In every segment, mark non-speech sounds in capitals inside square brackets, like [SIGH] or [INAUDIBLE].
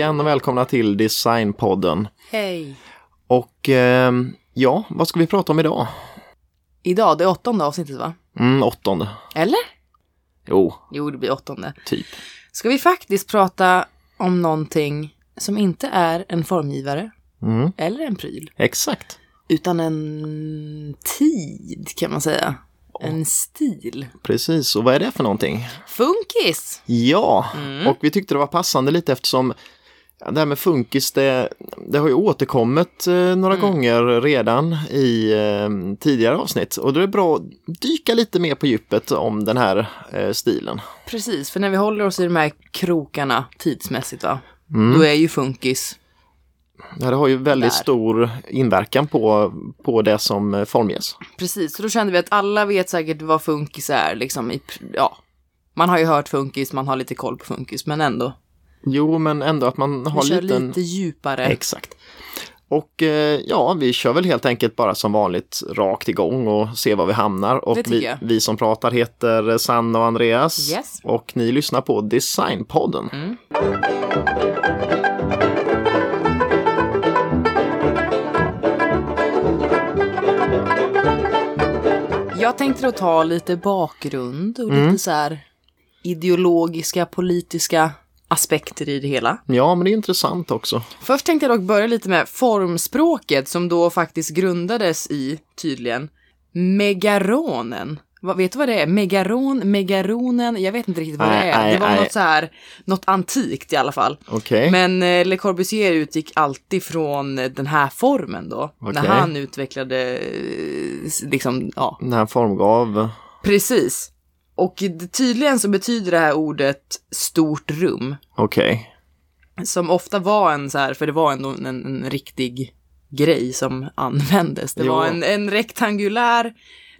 igen och välkomna till Designpodden. Hej! Och eh, ja, vad ska vi prata om idag? Idag, det är åttonde avsnittet va? Mm, åttonde. Eller? Jo, Jo, det blir åttonde. typ. Ska vi faktiskt prata om någonting som inte är en formgivare Mm, eller en pryl, exakt. utan en tid kan man säga. En stil. Precis, och vad är det för någonting? Funkis! Ja, Mm. och vi tyckte det var passande lite eftersom det här med funkis, det, det har ju återkommit eh, några Mm. gånger redan i eh, tidigare avsnitt. Och då är det bra att dyka lite mer på djupet om den här eh, stilen. Precis, för när vi håller oss i de här krokarna tidsmässigt va? Mm. Då är ju funkis. Ja, det har ju väldigt Där. stor inverkan på, på det som formges. Precis, så då kände vi att alla vet säkert vad funkis är liksom. I, ja, man har ju hört funkis, man har lite koll på funkis, men ändå. Jo, men ändå att man har Vi kör liten... lite djupare. Exakt. Och eh, ja, vi kör väl helt enkelt bara som vanligt rakt igång och ser var vi hamnar. Och vi, vi som pratar heter Sanna och Andreas. Yes. Och ni lyssnar på Designpodden. Mm. Jag tänkte då ta lite bakgrund och Mm. lite så här ideologiska, politiska aspekter i det hela. Ja, men det är intressant också. Först tänkte jag dock börja lite med formspråket som då faktiskt grundades i, tydligen, megaronen. Vad, vet du vad det är? Megaron, megaronen, jag vet inte riktigt vad Nej, det är. nej, det var nej. något så här, något antikt i alla fall. Okej. Men eh, Le Corbusier utgick alltid från eh, den här formen då. När Okej. han utvecklade, eh, liksom, ja, Den här formgav... precis. Och tydligen så betyder det här ordet stort rum. Okej. Som ofta var en så här, för det var ändå en, en riktig grej som användes. Det Jo. var en, en rektangulär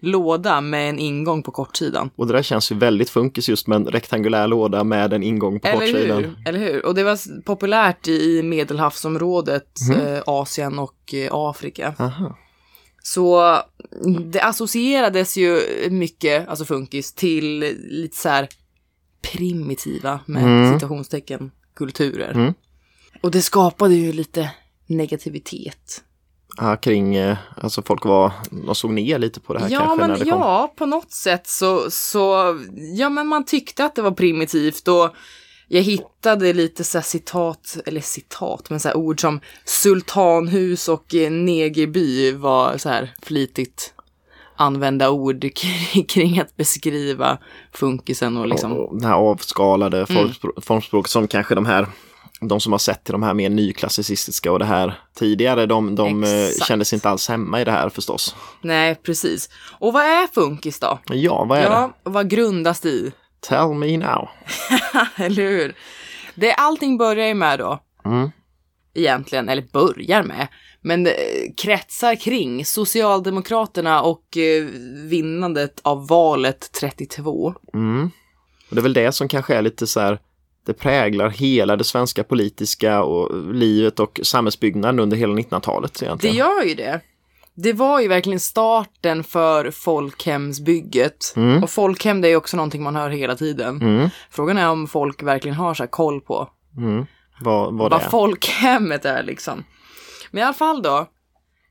låda med en ingång på kortsidan. Och det där känns ju väldigt funkis just med en rektangulär låda med en ingång på Eller kortsidan. hur? Eller hur? Och det var populärt i medelhavsområdet, Mhm. eh, Asien och eh, Afrika. Aha. Så det associerades ju mycket, alltså funkis, till lite så här primitiva, med Mm. citationstecken, kulturer. Mm. Och det skapade ju lite negativitet. Ja, kring, eh, alltså folk var, de såg ner lite på det här Ja, kanske när men det kom. ja, på något sätt så, så, ja men man tyckte att det var primitivt och jag hittade lite så citat, eller citat, men så ord som sultanhus och eh, negerby var så här flitigt använda ord [LAUGHS] kring, att beskriva funkisen och liksom. Och det här avskalade Mm. formspråk, formspråket som kanske de här de som har sett till de här mer nyklassicistiska och det här tidigare, de, de eh, Exakt. kände sig inte alls hemma i det här förstås. Nej, precis. Och vad är funkis då? Ja, vad är det? Ja, vad grundas det i? Tell me now. [LAUGHS] Eller hur? Det allting börjar ju med då, Mm. egentligen, eller börjar med, men eh, kretsar kring Socialdemokraterna och eh, vinnandet av valet 32. Mm. Och det är väl det som kanske är lite så här, det präglar hela det svenska politiska och livet och samhällsbyggnaden under hela 1900-talet Det egentligen. gör ju det. Det var ju verkligen starten för folkhemsbygget. Mm. Och folkhem det är också någonting man hör hela tiden. Mm. Frågan är om folk verkligen har så koll på Mm. Vad, vad vad är. folkhemmet är liksom. Men i alla fall då.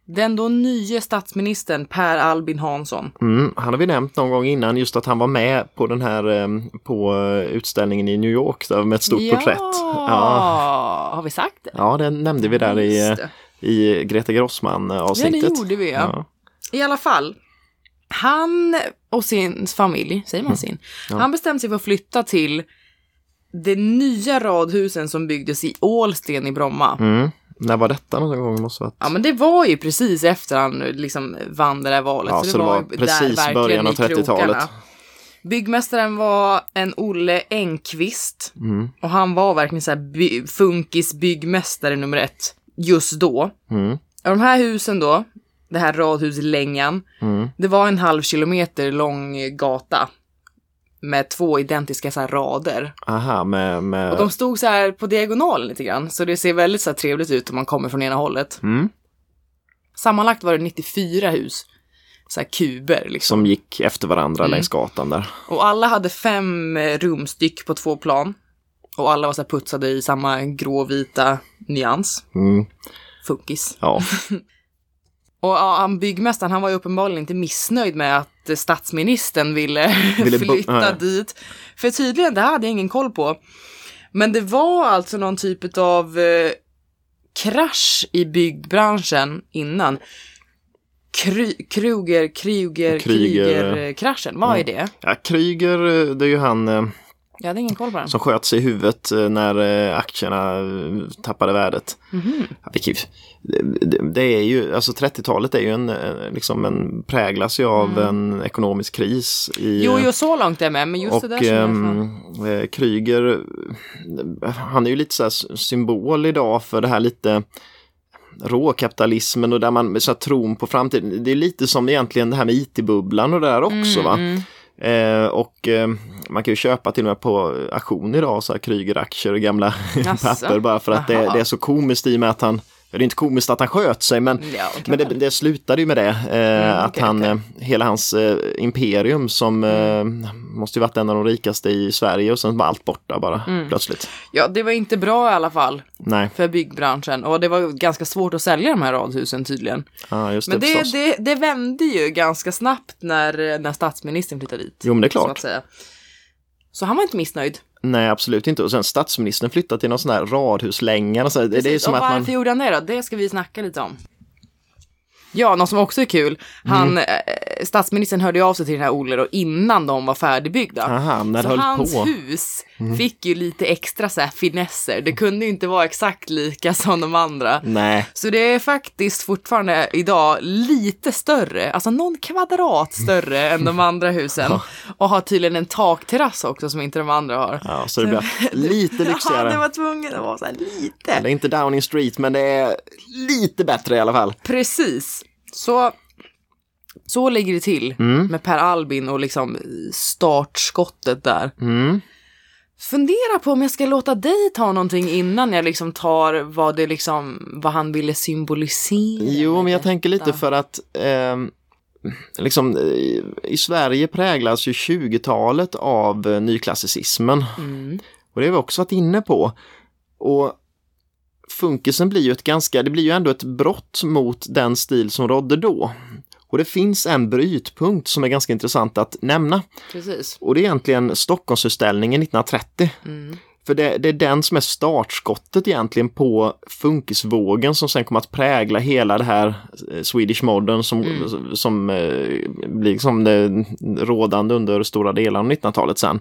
Den då nye statsministern Per Albin Hansson. Mm, han har vi nämnt någon gång innan just att han var med på den här eh, på eh, utställningen i New York där med ett stort ja, porträtt. Ja. har vi sagt det? ja, det nämnde vi där i, eh. I Greta Grossman Ja, avsnittet. det gjorde vi ja. I alla fall. Han och sin familj, säger man sin? Han bestämde sig för att flytta till det nya radhusen som byggdes i Ålsten i Bromma. Mm. När var detta någon gång? Måste varit... Ja men det var ju precis efter han liksom vann det där valet. Ja, så det var ju precis verkligen början av i krokarna. 30-talet. Byggmästaren var en Olle Engqvist. Mm. Och han var verkligen så här by- funkis byggmästare nummer ett. Just då. Mm. De här husen då, det här radhuslängan, Mm. det var en halv kilometer lång gata. Med två identiska så här rader. Aha, med... med... Och de stod så här på diagonalen lite grann. Så det ser väldigt så här trevligt ut om man kommer från ena hållet. mm. Sammanlagt var det 94 hus. Så här kuber liksom. Som gick efter varandra Mm. längs gatan där. Och alla hade fem rumstyck på två plan. Och alla var så här putsade i samma gråvita nyans. Mm. Funkis. Ja. [LAUGHS] Och ja, han, byggmästaren han var ju uppenbarligen inte missnöjd med att eh, statsministern ville, [LAUGHS] Ville flytta dit. För tydligen, det hade jag ingen koll på. Men det var alltså någon typ av eh, krasch i byggbranschen innan. Kry, Kruger, Kruger, Kryger, Kryger-kraschen. Vad är det? ja, Kryger, eh, det är ju han eh, Jag hade ingen koll på den. som sköt sig i huvudet eh, när eh, aktierna eh, tappade värdet. Vilket, det, är ju, alltså 30-talet är ju en, liksom en, präglas ju av en ekonomisk kris i Mm. Jo, jo, så långt är jag med, men just och det där fan. ehm, eh, Kryger, han är ju lite så symbol idag för det här lite råkapitalismen och där man så här, tron på framtiden. Det är lite som egentligen det här med IT-bubblan och det där också va. Eh, och eh, man kan ju köpa till och med på auktion idag så här Kryger-aktier och gamla [LAUGHS] papper bara för att det, det är så komiskt i och med att han det är inte komiskt att han sköt sig men, Ja, men det, det slutade ju med det. Eh, Mm, att han, okej. eh, hela hans eh, imperium som eh, måste ju varit en av de rikaste i Sverige och sen var allt borta bara Mm. plötsligt. Ja, det var inte bra i alla fall Nej, för byggbranschen. Och det var ganska svårt att sälja de här radhusen tydligen. ja just det Men det, det, det vände ju ganska snabbt när, när statsministern flyttade dit. Jo men det är klart. säga. så han var inte missnöjd. Nej absolut inte. Och sen statsministern flyttade till någon sån här radhuslänga. Så, det är som och att varför man... gjorde han det då? Det ska vi snacka lite om. Ja, något som också är kul. Han, Mm. eh, statsministern hörde ju av sig till den här Olle då innan de var färdigbyggda. Aha, när så hans på. hus fick ju lite extra så här finesser. Det kunde ju inte vara exakt lika som de andra. Nej, Så det är faktiskt fortfarande idag lite större, alltså någon kvadrat större än de andra husen. Och har tydligen en takterrass också som inte de andra har. ja, så det blir [LAUGHS] lite Ja, lyxigare. det var tvungen att vara så här lite. Det är inte Downing Street men det är lite bättre i alla fall. Precis. Så, så ligger det till Mm. med Per Albin och liksom startskottet där. Mm. Fundera på om jag ska låta dig ta någonting innan jag liksom tar vad det liksom, vad han ville symbolisera. Jo, men jag tänker lite för att ehm, liksom, i, i Sverige präglas ju 20-talet av eh, nyklassicismen. Mm. Och det har vi också varit inne på. Och funkisen blir ju ett ganska, det blir ju ändå ett brott mot den stil som rådde då. Och det finns en brytpunkt som är ganska intressant att nämna. Precis. Och det är egentligen Stockholmsutställningen 1930. Mm. För det, det är den som är startskottet egentligen på funkisvågen som sen kommer att prägla hela det här eh, Swedish Modern som, som eh, blir liksom det rådande under stora delar av 1900-talet sen.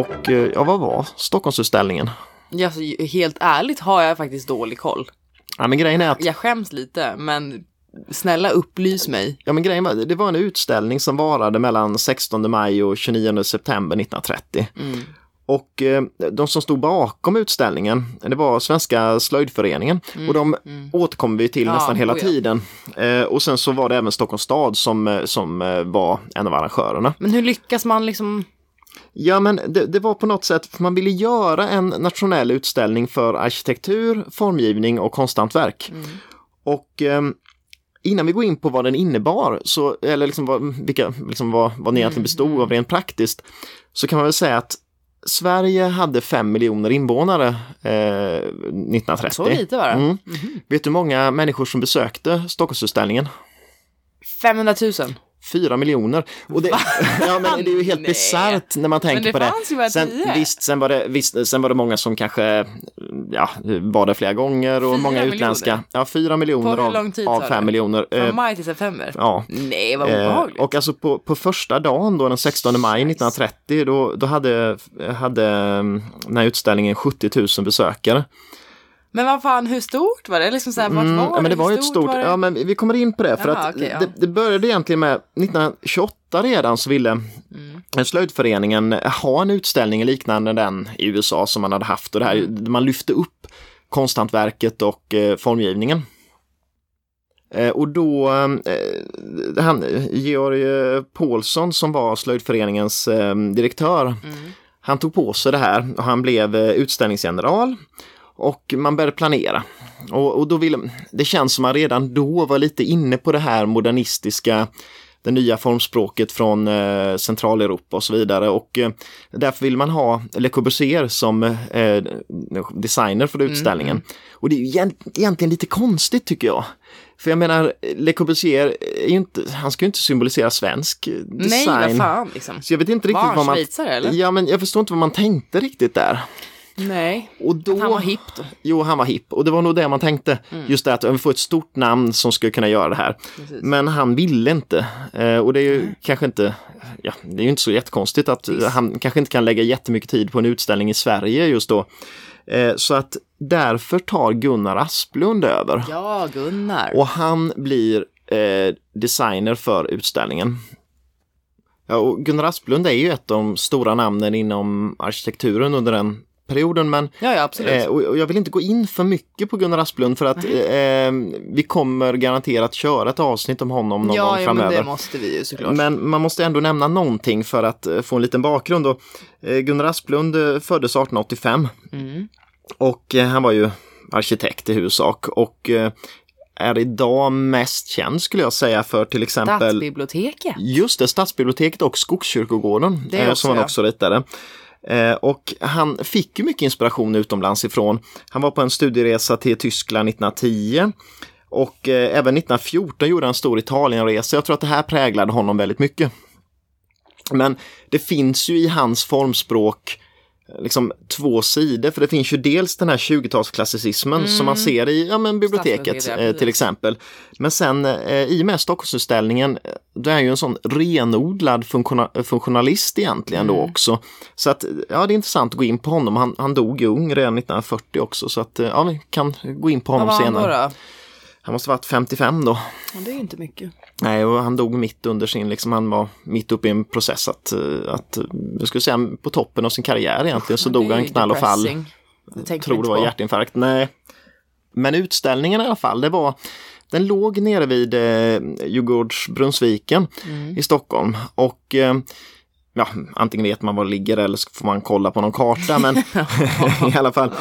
Och eh, ja, vad var Stockholmsutställningen? Ja, så helt ärligt har jag faktiskt dålig koll. Ja, men grejen är att Jag skäms lite, men snälla upplys mig. Ja men grejen var, det var en utställning som varade mellan 16 maj och 29 september 1930. Mm. Och eh, de som stod bakom utställningen, det var Svenska slöjdföreningen och de återkommer vi till Mm, Ja, nästan hela ja. tiden. Eh, och sen så var det även Stockholms stad som, som var en av arrangörerna. Men hur lyckas man liksom? Ja men det, det var på något sätt, man ville göra en nationell utställning för arkitektur, formgivning och konsthantverk. Och ehm, innan vi går in på vad den innebar, så, eller liksom vad, vilka, liksom vad, vad den egentligen bestod av rent praktiskt, så kan man väl säga att Sverige hade fem miljoner invånare eh, 1930. Så lite bara. Mm. Vet du hur många människor som besökte Stockholmsutställningen? 500 000. Fyra miljoner. Och det, [LAUGHS] ja, men det är ju helt bisarrt när man tänker det på det. Sen, visst, sen var, det, visst, sen var det många som kanske ja, var där flera gånger och Fyra många miljoner? utländska. Ja, fyra miljoner av, tid, av fem miljoner. Från Eh, maj till september? ja. Nej, vad Eh, obehagligt. och alltså på, på första dagen då, den 16 maj 1930, då, då hade, hade mm, den här utställningen 70 000 besökare. Men vad fan, hur stort var det? Liksom så här, vart Mm, var ja, men det var ju ett stort, det? ja men vi kommer in på det för Jaha, att okej, ja. det, det började egentligen med 1928 redan så ville Mm. slöjdföreningen ha en utställning liknande den i USA som man hade haft och det här, Mm. man lyfte upp konsthantverket och eh, formgivningen. Eh, och då, eh, han, Georg eh, Paulsson som var slöjdföreningens eh, direktör, Mm. han tog på sig det här och han blev eh, utställningsgeneral och man började planera. Och, och då ville, det känns som att man redan då var lite inne på det här modernistiska det nya formspråket från eh, Centraleuropa och så vidare och eh, därför vill man ha Le Corbusier som eh, designer för utställningen. Mm. Och det är ju egentligen lite konstigt tycker jag. För jag menar, Le Corbusier, är ju inte, han ska ju inte symbolisera svensk design. Nej, vad fan liksom. Så jag vet inte riktigt Var vad man... Schweizare, eller? Ja, men jag förstår inte vad man tänkte riktigt där. Nej, och då, han var hipp då. Jo, han var hipp och det var nog det man tänkte. Mm. Just det att vi får ett stort namn som skulle kunna göra det här. Precis. Men han ville inte. Eh, och det är ju mm. kanske inte, ja, det är ju inte så jättekonstigt att Precis. han kanske inte kan lägga jättemycket tid på en utställning i Sverige just då. Eh, så att därför tar Gunnar Asplund över. Ja, Gunnar. Och han blir eh, designer för utställningen. Ja, och Gunnar Asplund är ju ett av de stora namnen inom arkitekturen under den perioden. Men, ja, ja, absolut. Eh, och, jag vill inte gå in för mycket på Gunnar Asplund för att eh, vi kommer garanterat köra ett avsnitt om honom någon ja, gång framöver. Ja, men det måste vi ju såklart. Men man måste ändå nämna någonting för att eh, få en liten bakgrund. Och, eh, Gunnar Asplund eh, föddes 1885 mm. och han var ju arkitekt i huvudsak och är idag mest känd skulle jag säga för till exempel Stadsbiblioteket. Just det, Stadsbiblioteket och Skogskyrkogården det också, som han också ritade. Eh, och han fick ju mycket inspiration utomlands ifrån. Han var på en studieresa till Tyskland 1910 och eh, även 1914 gjorde han en stor Italienresa. Jag tror att det här präglade honom väldigt mycket. Men det finns ju i hans formspråk liksom två sidor, för det finns ju dels den här 20-talsklassicismen mm. som man ser i ja, men biblioteket eh, till exempel. Men sen eh, i och med Stockholmsutställningen, det är ju en sån renodlad funktiona funktionalist egentligen mm. då också. Så att ja, det är intressant att gå in på honom. Han, han dog ung redan 1940 också så att ja, vi kan gå in på honom senare. Han, måste varit 55 då. Ja, det är inte mycket. Nej, och han dog mitt under sin, liksom, han var mitt uppe i en process att, att jag skulle säga på toppen av sin karriär egentligen så dog han knall och fall. Jag tror det var på. hjärtinfarkt. Nej. Men utställningen i alla fall, det var den låg nere vid eh, Djurgårdsbrunnsviken mm. i Stockholm och eh, ja, antingen vet man var det ligger eller så får man kolla på någon karta men [LAUGHS] [LAUGHS] i alla fall.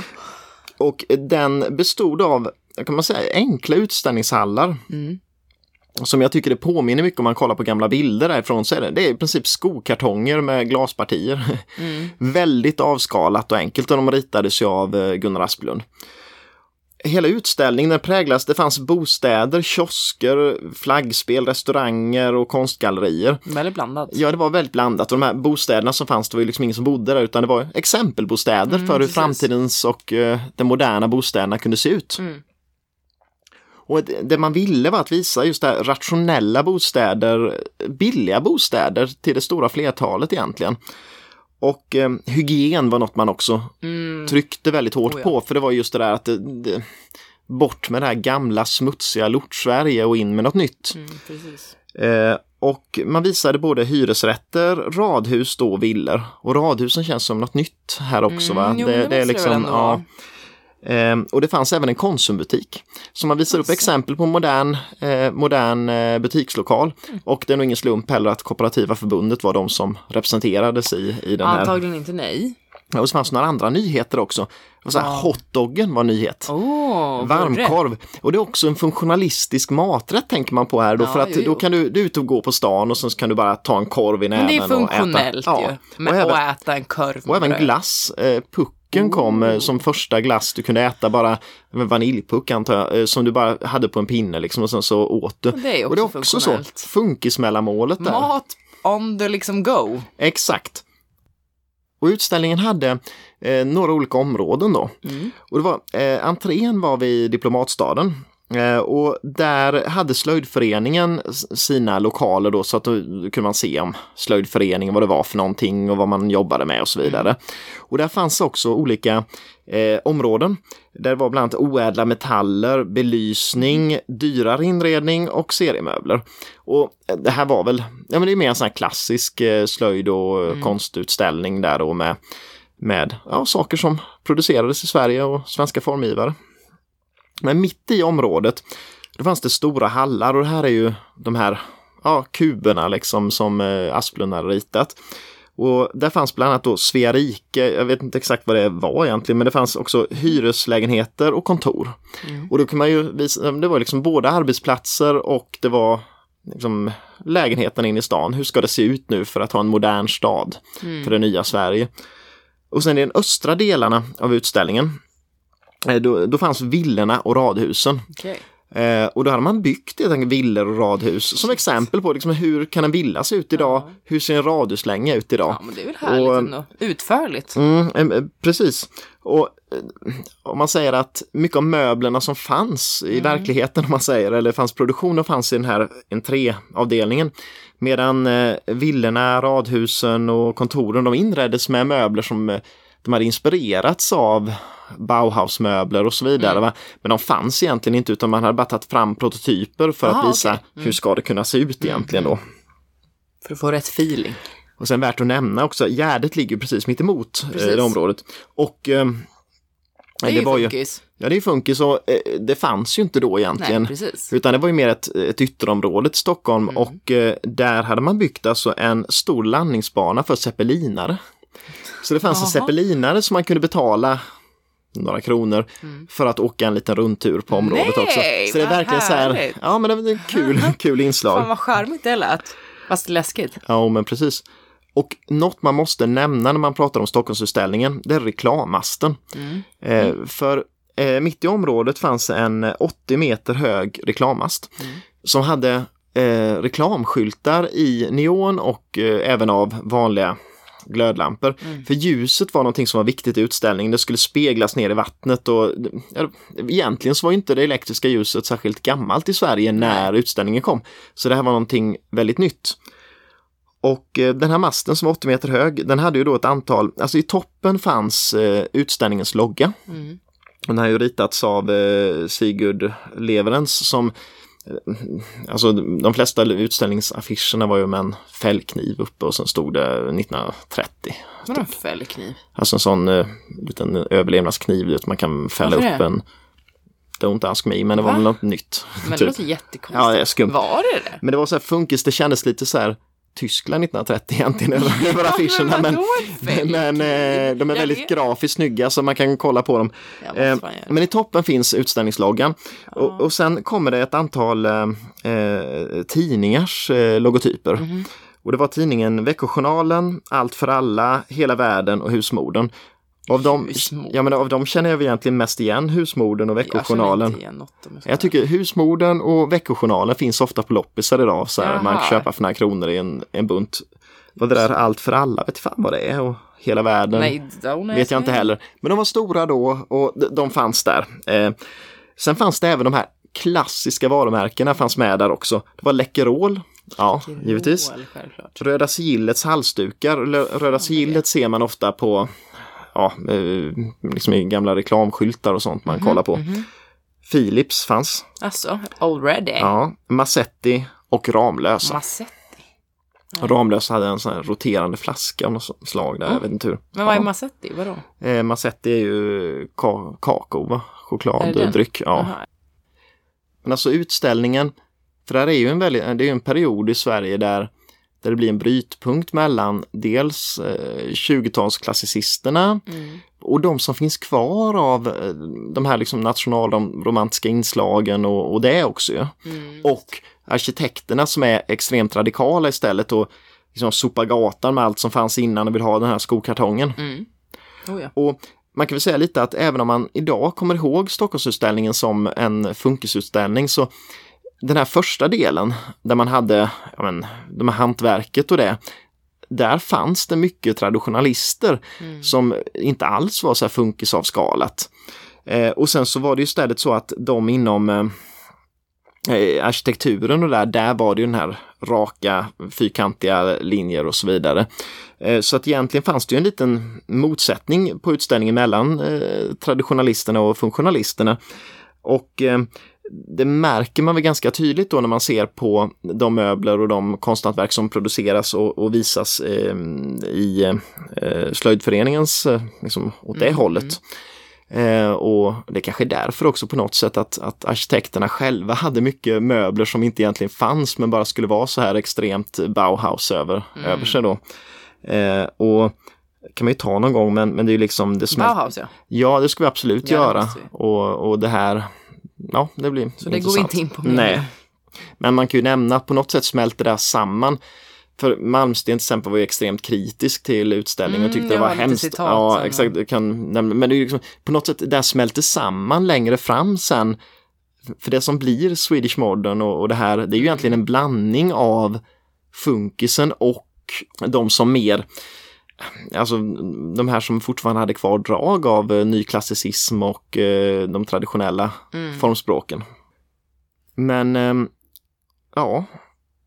Och den bestod av, kan man säga, enkla utställningshallar. Mm som jag tycker det påminner mycket om man kollar på gamla bilder därifrån så är det, det är i princip skokartonger med glaspartier. Mm. [LAUGHS] Väldigt avskalat och enkelt och de ritades ju av eh, Gunnar Asplund. Hela utställningen präglas, det fanns bostäder, kiosker, flaggspel, restauranger och konstgallerier. Väldigt blandat. Ja, det var väldigt blandat. Och de här bostäderna som fanns, det var ju liksom ingen som bodde där utan det var exempelbostäder mm, för hur precis. framtidens och uh, de moderna bostäderna kunde se ut. Mm. Och det man ville var att visa just det här rationella bostäder, billiga bostäder till det stora flertalet egentligen. Och eh, hygien var något man också mm. tryckte väldigt hårt oh, ja. på för det var just det där att det, det, bort med det här gamla smutsiga lort-Sverige och in med något nytt. Mm, eh, och man visade både hyresrätter, radhus då villor. Och radhusen känns som något nytt här också. Mm, va? Jo, det, det, är liksom, ja, Eh, och det fanns även en Konsumbutik. Så man visar upp exempel på modern, eh, modern eh, butikslokal. Mm. Och det är nog ingen slump heller att Kooperativa förbundet var de som representerades i, i den här. Antagligen inte nej. Ja, och så fanns några andra nyheter också. Och så här, oh. Hotdoggen var nyhet. Oh, Varmkorv. Och det är också en funktionalistisk maträtt tänker man på här då. Ja, för att jo, jo. då kan du, du är ute och gå på stan och sen kan du bara ta en korv i näven. Men det är funktionellt och äta. ju. Ja, Men, och, även, äta en korv. Och även glass. Eh, puck pucken kom oh. som första glass du kunde äta bara, vaniljpuck antar jag, eh, som du bara hade på en pinne liksom och sen så åt du. Och det är också, och det är också så, funkismellanmålet där. Mat on the liksom go. Exakt. Och utställningen hade eh, några olika områden då. Mm. Och det var, eh, entrén var vid Diplomatstaden Eh, och där hade slöjdföreningen sina lokaler då så att då kunde man se om slöjdföreningen vad det var för någonting och vad man jobbade med och så vidare. Mm. Och där fanns också olika eh, områden. Där var bland annat oädla metaller, belysning, dyrare inredning och seriemöbler. Och det här var väl, ja men det är mer en sån här klassisk eh, slöjd och mm. konstutställning där då med, med ja, saker som producerades i Sverige och svenska formgivare. Men mitt i området då fanns det stora hallar och det här är ju de här ja, kuberna liksom som eh, Asplund har ritat. Och där fanns bland annat då Svea rike, jag vet inte exakt vad det var egentligen, men det fanns också hyreslägenheter och kontor. Mm. Och då kan man ju visa, det var liksom både arbetsplatser och det var liksom lägenheten in i stan. Hur ska det se ut nu för att ha en modern stad Mm. för det nya Sverige? Och sen i den östra delarna av utställningen, eh, då, då fanns villorna och radhusen. Okej. Eh, och då hade man byggt helt enkelt villor och radhus som exempel på liksom, hur kan en villa se ut idag? Ja. Hur ser en radhuslänga ut idag? Ja, men det är väl härligt Och- ändå. Utförligt. Mm, eh, precis. Och eh, om man säger att mycket av möblerna som fanns i verkligheten, om man säger, eller fanns produktion, och fanns i den här entréavdelningen. Medan eh, villorna, radhusen och kontoren, de inreddes med möbler som eh, de hade inspirerats av Bauhausmöbler och så vidare. Va? Men de fanns egentligen inte utan man hade bara tagit fram prototyper för Aha, att visa okej. Mm. hur ska det kunna se ut egentligen då. För att få rätt feeling. Och sen värt att nämna också, Gärdet ligger ju precis mitt emot eh, Precis. det området. Och eh, Det är ju var ju, funkis. ja det är funkis och eh, det fanns ju inte då egentligen. Nej, precis. Utan det var ju mer ett, ett ytterområde till Stockholm Mm. och eh, där hade man byggt alltså en stor landningsbana för zeppelinare. Så det fanns en Jaha. zeppelinare som man kunde betala några kronor för att åka en liten rundtur på området Mm. Nej, också. Så det är verkligen så här, ja men det ett kul, [LAUGHS] kul inslag. Fan vad charmigt det lät. Fast läskigt. Ja, men precis. Och något man måste nämna när man pratar om Stockholmsutställningen, det är reklammasten. Eh, för eh, mitt i området fanns en 80 meter hög reklammast som hade eh, reklamskyltar i neon och eh, även av vanliga glödlampor. För ljuset var någonting som var viktigt i utställningen. Det skulle speglas ner i vattnet och ja, egentligen så var inte det elektriska ljuset särskilt gammalt i Sverige när utställningen kom. Så det här var någonting väldigt nytt. Och eh, den här masten som var 80 meter hög, den hade ju då ett antal, alltså i toppen fanns eh, utställningens logga. Mm. Den har ju ritats av eh, Sigurd Leverens som Alltså de flesta utställningsaffischerna var ju med en fällkniv uppe och sen stod det 1930. Vadå fällkniv? Alltså en sån eh, liten överlevnadskniv, man kan fälla Varför upp det? en Don't ask me, men det var Va? väl något nytt. Men det typ. låter jättekonstigt. Ja, det är skumt. Var det det? Men det var så här funkis, det kändes lite så här Tyskland 1930 egentligen över, [LAUGHS] över affischerna. men Men, eh, de är väldigt grafiskt snygga så man kan kolla på dem. Eh, men i toppen finns utställningsloggan och, och sen kommer det ett antal eh, eh, tidningars eh, logotyper. Mhm. Och det var tidningen Veckojournalen, Allt för alla, Hela världen och Husmodern. Av dem, ja, men av dem känner jag egentligen mest igen Husmodern och Jag Veckojournalen. igen något jag Jag tycker Husmodern och Veckojournalen finns ofta på loppisar idag. Så här, man kan köpa för några kronor i en, en bunt. Vad det där Allt för alla, vet fan vad det är och hela världen. Nej, vet jag inte heller. Men de var stora då och de, de fanns där. Eh, sen fanns det även de här klassiska varumärkena fanns med där också. Det var Läkerol, ja givetvis. Röda sigillets halsdukar. Röda sigillet ser man ofta på ja, eh, liksom i gamla reklamskyltar och sånt man Mhm, kollar på. Philips fanns. Alltså, already. Ja, Massetti och Ramlösa. Massetti. Ramlösa hade en sån här roterande flaska av något slag där, jag vet inte hur. Men vad är ja. Massetti? Vadå? eh, Massetti är ju ka- kakao, va? Chokladdryck. Ja. Men alltså utställningen, för det här är ju en, väldigt, det är en period i Sverige där, där det blir en brytpunkt mellan dels eh, 20-talsklassicisterna Mm. och de som finns kvar av eh, de här liksom nationalromantiska inslagen och, och det också. Mm. Och arkitekterna som är extremt radikala istället och liksom sopar gatan med allt som fanns innan och vill ha den här skokartongen. Mm. Oh, ja. Och man kan väl säga lite att även om man idag kommer ihåg Stockholmsutställningen som en funkisutställning så den här första delen där man hade ja men, de här hantverket och det, där fanns det mycket traditionalister som inte alls var så här funkisavskalat. Eh, och sen så var det ju istället så att de inom eh, eh, arkitekturen och där, där var det ju den här raka fyrkantiga linjer och så vidare. Eh, så att egentligen fanns det ju en liten motsättning på utställningen mellan eh, traditionalisterna och funktionalisterna. Och det märker man väl ganska tydligt då när man ser på de möbler och de konsthantverk som produceras och, och visas eh, i eh, slöjdföreningens, eh, liksom åt det hållet. Eh, och det kanske är därför också på något sätt att, att arkitekterna själva hade mycket möbler som inte egentligen fanns men bara skulle vara så här extremt Bauhaus över, över sig då. Eh, och kan man ju ta någon gång men, men det är ju liksom det smält... Bauhaus ja. Ja, det ska vi absolut Ja, göra. vi. Och, och det här, ja det blir Så det går vi inte in på. Nej. Men man kan ju nämna att på något sätt smälter det här samman. För Malmsten till exempel var ju extremt kritisk till utställningen och Mm, tyckte det var hemskt. citat Ja, exakt. Jag Kan, nämna- men det är liksom, på något sätt, det här smälter samman längre fram sen. För det som blir Swedish Modern och, och det här, det är ju egentligen en blandning av funkisen och de som mer Alltså de här som fortfarande hade kvar drag av eh, nyklassicism och eh, de traditionella Mm. formspråken. Men ehm, ja,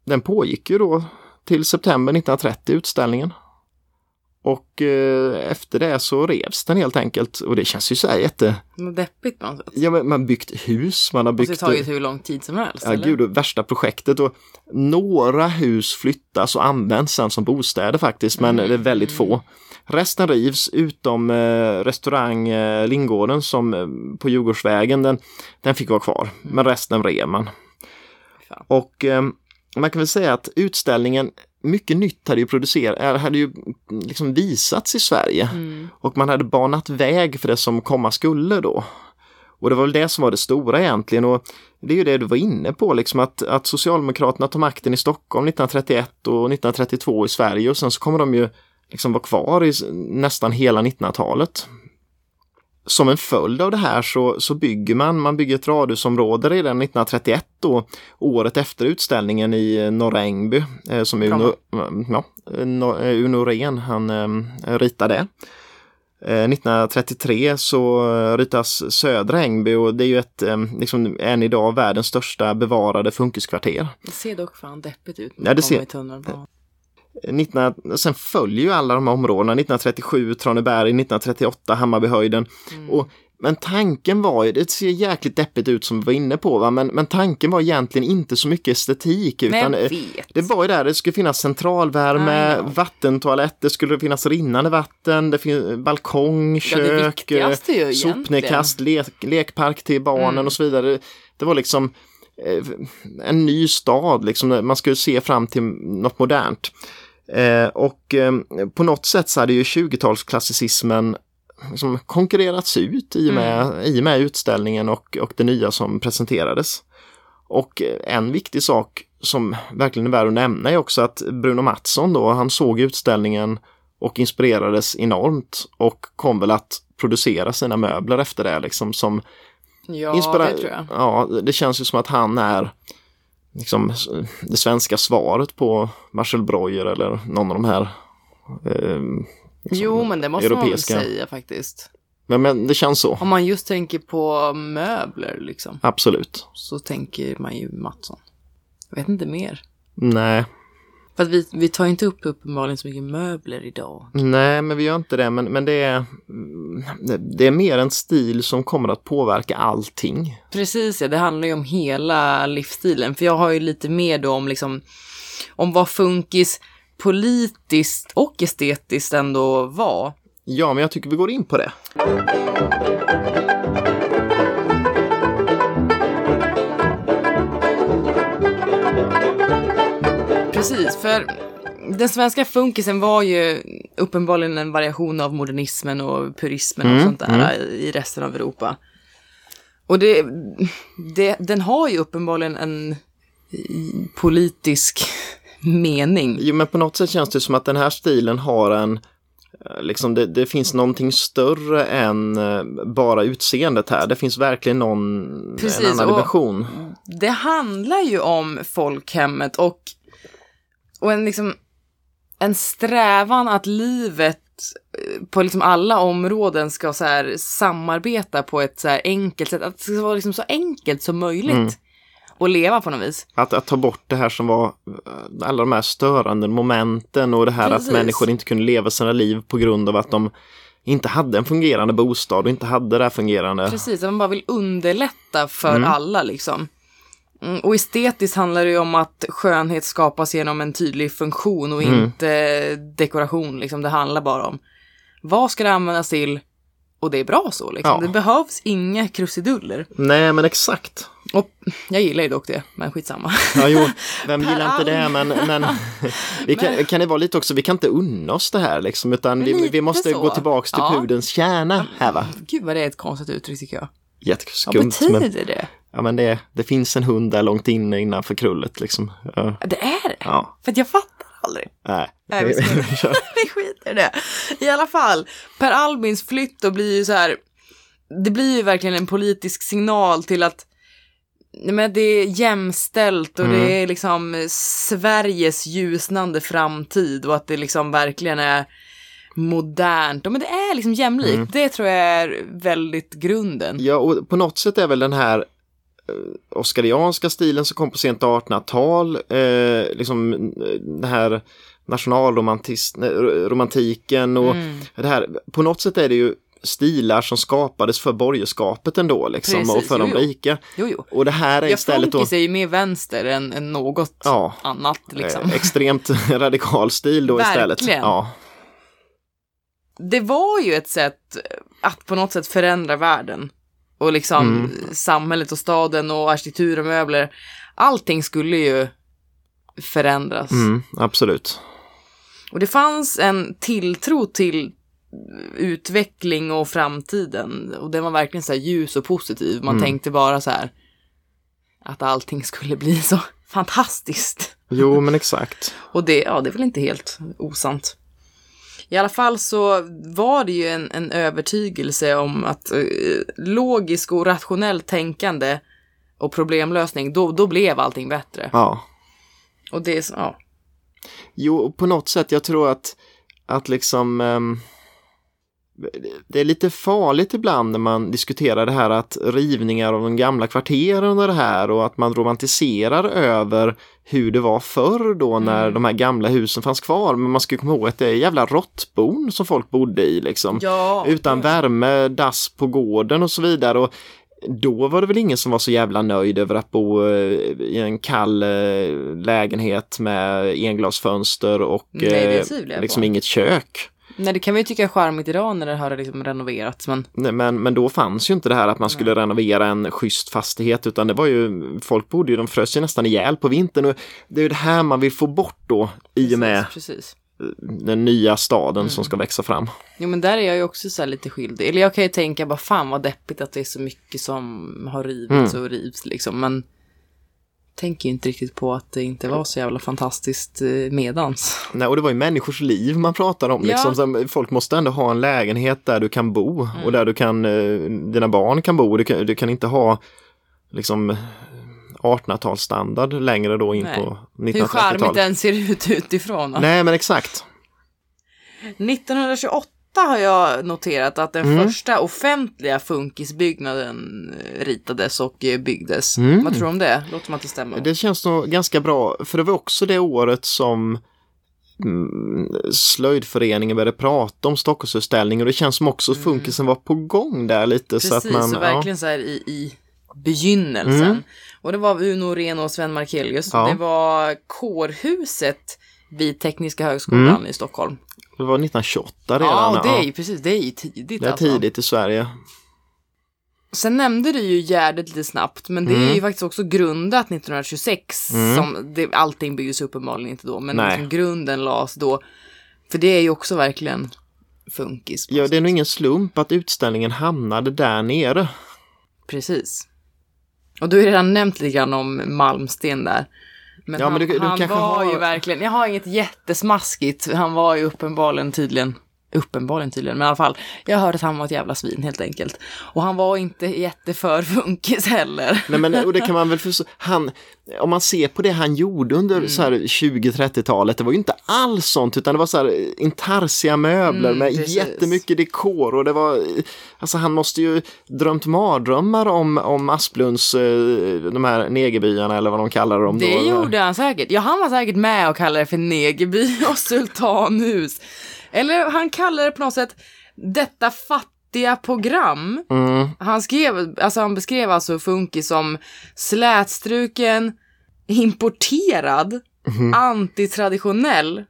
den pågick ju då till september 1930 utställningen. Och eh, efter det så revs den helt enkelt och det känns ju så här jätte... Deppigt på något sätt. Ja, men man har byggt hus, man har Och så byggt... tar ju hur lång tid som helst. Ja, eller? gud, det värsta projektet och några hus flyttas och används sen som bostäder faktiskt, men Mm. det är väldigt få. Resten rivs utom eh, restaurang eh, Lingården som eh, på Djurgårdsvägen, den, den fick vara kvar, men resten rev man. Fan. Och eh, man kan väl säga att utställningen, mycket nytt hade ju producerat, hade ju liksom visats i Sverige Mm. och man hade banat väg för det som komma skulle då. Och det var väl det som var det stora egentligen och det är ju det du var inne på liksom att, att Socialdemokraterna tar makten i Stockholm 1931 och 1932 i Sverige och sen så kommer de ju liksom vara kvar i nästan hela 1900-talet. Som en följd av det här så, så bygger man, man bygger ett radhusområde redan 1931 då, året efter utställningen i eh, Norra Ängby, eh, som Uno, ja, eh, No- eh, Uno Ren, han eh, ritade. Eh, 1933 så ritas Södra Ängby och det är ju ett, eh, liksom, än idag världens största bevarade funkiskvarter. Det ser dock fan deppigt ut när Ja, det ser- i tunnelbanan. 19, sen följer ju alla de här områdena, 1937 Traneberg, 1938 Hammarbyhöjden. Mm. Och, men tanken var ju, det ser jäkligt deppigt ut som vi var inne på, va? Men, men tanken var egentligen inte så mycket estetik. Utan, eh, det var ju där, det skulle finnas centralvärme, vattentoalett, det skulle finnas rinnande vatten, det finns balkong, Ja, kök, eh, sopnedkast, lek, lekpark till barnen Mm. och så vidare. Det var liksom eh, en ny stad, liksom, man skulle se fram till något modernt. Eh, och eh, på något sätt så hade ju 20-talsklassicismen liksom konkurrerats ut i och med, i och med utställningen och, och det nya som presenterades. Och eh, en viktig sak som verkligen är värd att nämna är också att Bruno Mattsson då, han såg utställningen och inspirerades enormt och kom väl att producera sina möbler efter det liksom som Ja, det tror jag. Ja, det känns ju som att han är liksom det svenska svaret på Marcel Breuer eller någon av de här eh, liksom, Jo, men det måste man väl europeiska. säga faktiskt. Men, men det känns så, Om man just tänker på möbler liksom, absolut. så tänker man ju Mattsson. Jag vet inte mer. Nej, För att vi, vi tar inte upp uppenbarligen så mycket möbler idag. nej, men vi gör inte det. Men, men det, är, mm, det- det är mer en stil som kommer att påverka allting. Precis ja, det handlar ju om hela livsstilen. För jag har ju lite mer då om liksom, om vad funkis politiskt och estetiskt ändå var. Ja, men jag tycker vi går in på det. Precis, för den svenska funkisen var ju uppenbarligen en variation av modernismen och purismen och Mm, sånt där i resten av Europa. Och det, det, den har ju uppenbarligen en politisk mening. Jo, men på något sätt känns det som att den här stilen har en eh, Liksom det, det finns någonting större än eh, bara utseendet här. Det finns verkligen någon Precis, en annan dimension. Det handlar ju om folkhemmet och, och en, liksom, en strävan att livet eh, på liksom alla områden ska så här samarbeta på ett så här enkelt sätt. Att det ska vara liksom så enkelt som möjligt Mm. att leva på något vis. Att, att ta bort det här som var eh, alla de här störande momenten och det här Precis. att människor inte kunde leva sina liv på grund av att de inte hade en fungerande bostad och inte hade det här fungerande. Precis, att man bara vill underlätta för Mm. alla liksom. Mm, och estetiskt handlar det ju om att skönhet skapas genom en tydlig funktion och Mm. inte dekoration. Liksom. Det handlar bara om vad ska det användas till och det är bra så. Liksom. Ja. Det behövs inga krusiduller. Nej men exakt. Och jag gillar ju dock det, men skitsamma. Ja, jo, [LAUGHS] vem gillar inte det, men, men, [LAUGHS] vi kan, kan det vara lite också, vi kan inte unna oss det här liksom, utan vi, vi måste så. gå tillbaks till Ja. pudelns kärna här va? Gud vad det är ett konstigt uttryck tycker jag. Vad Jätteskumt, betyder men, det? Ja, men det, det finns en hund där långt inne innanför krullet liksom. Ja, Det är det? ja För att jag fattar aldrig. nej. Nej, vi. [LAUGHS] Vi skiter i det. I alla fall, Per Albins flytt då blir ju så här, det blir ju verkligen en politisk signal till att men det är jämställt och det är liksom Sveriges ljusnande framtid och att det liksom verkligen är modernt. Men det är liksom jämlikt. Det tror jag är väldigt grunden. Ja, och på något sätt är väl den här oskarianska stilen som kom på sent 1800-tal, eh, liksom eh, den här nationalromantiken och Mm. det här, på något sätt är det ju stilar som skapades för borgerskapet ändå liksom och Precis, för de jo, jo. rika. Jo, jo. Och det här är Ja, istället då funkis är ju mer vänster än, än något Ja. annat liksom. eh, extremt [LAUGHS] radikal stil då istället. Verkligen. Ja, det var ju ett sätt att på något sätt förändra världen. Och liksom Mm. samhället och staden och arkitektur och möbler. Allting skulle ju förändras. mm, absolut. Och det fanns en tilltro till utveckling och framtiden. Och den var verkligen så ljus och positiv. Man Mm. tänkte bara så här att allting skulle bli så [LAUGHS] fantastiskt. Jo, men exakt. Och det, ja, det är väl inte helt osant. I alla fall så var det ju en, en övertygelse om att eh, logisk och rationellt tänkande och problemlösning, då, då blev allting bättre. Ja. Och det ja. Jo, på något sätt, jag tror att, att liksom ehm, det är lite farligt ibland när man diskuterar det här att rivningar av de gamla kvarteren och det här och att man romantiserar över hur det var förr då när Mm. de här gamla husen fanns kvar. Men man ska komma ihåg att det är jävla råttbon som folk bodde i liksom. Ja, Utan värme, dass på gården och så vidare. Och då var det väl ingen som var så jävla nöjd över att bo eh, i en kall eh, lägenhet med englasfönster och Nej, eh, liksom på. inget kök. Nej, det kan vi ju tycka är charmigt idag när det har liksom renoverats, men Nej, Men, men då fanns ju inte det här att man skulle renovera en schysst fastighet utan det var ju, folk bodde ju, de frös ju nästan ihjäl på vintern och det är ju det här man vill få bort då i och med precis, precis. den nya staden Mm. som ska växa fram. Jo, men där är jag ju också så här lite skyldig. Eller jag kan ju tänka bara fan vad deppigt att det är så mycket som har rivits Mm. och rivs liksom, men tänker ju inte riktigt på att det inte var så jävla fantastiskt eh, medans. Nej, och det var ju människors liv man pratar om. Ja. Liksom. Folk måste ändå ha en lägenhet där du kan bo Mm. och där du kan, eh, dina barn kan bo. Du kan, du kan inte ha liksom 1800-talsstandard längre då in Nej. på Hur charmigt 1930-talet. den ser ut utifrån. va? Nej, men exakt. 1928 har jag noterat att den Mm. första offentliga funkisbyggnaden eh, ritades och eh, byggdes. Mm. Vad tror du om det? Låter att det stämmer. Det känns nog ganska bra, för det var också det året som mm, slöjdföreningen började prata om Stockholmsutställningen och det känns som också att funkisen var på gång där lite. Mm. Precis, så att man, så verkligen så här i, i begynnelsen. Mm. Och det var Uno Reno och Sven Markelius. Ja. Det var kårhuset vid Tekniska högskolan Mm. i Stockholm. Det var 1928 redan. Ja, det är ja. precis, det är ju tidigt Det är alltså. tidigt i Sverige. Sen nämnde du ju Gärdet lite snabbt, men det är Mm. ju faktiskt också grundat 1926. Mm. Som det, allting byggdes uppenbarligen inte då, men liksom grunden lades då. För det är ju också verkligen funkis. Ja, det är nog ingen slump att utställningen hamnade där nere. Precis. Och du har redan nämnt lite grann om Malmsten där. Men Ja, han, men du- du han var har- ju verkligen, jag har inget jättesmaskigt, han var ju uppenbarligen tydligen, uppenbarligen tydligen, men i alla fall, jag hörde att han var ett jävla svin helt enkelt. Och han var inte jätteför funkis heller. Nej, men och det kan man väl [LAUGHS] förstå. Han, om man ser på det han gjorde under Mm. så här 20-30-talet, det var ju inte alls sånt, utan det var så här intarsia möbler Mm, med precis. jättemycket dekor och det var, alltså han måste ju drömt mardrömmar om, om Asplunds, eh, de här negerbyarna eller vad de kallar dem Det då. gjorde han säkert. Ja, han var säkert med och kallade det för negerby [LAUGHS] och sultanhus. Eller han kallade det på något sätt detta fattiga program. Mm, Han skrev, alltså han beskrev alltså Funky som slätstruken, importerad, Mhm. antitraditionell,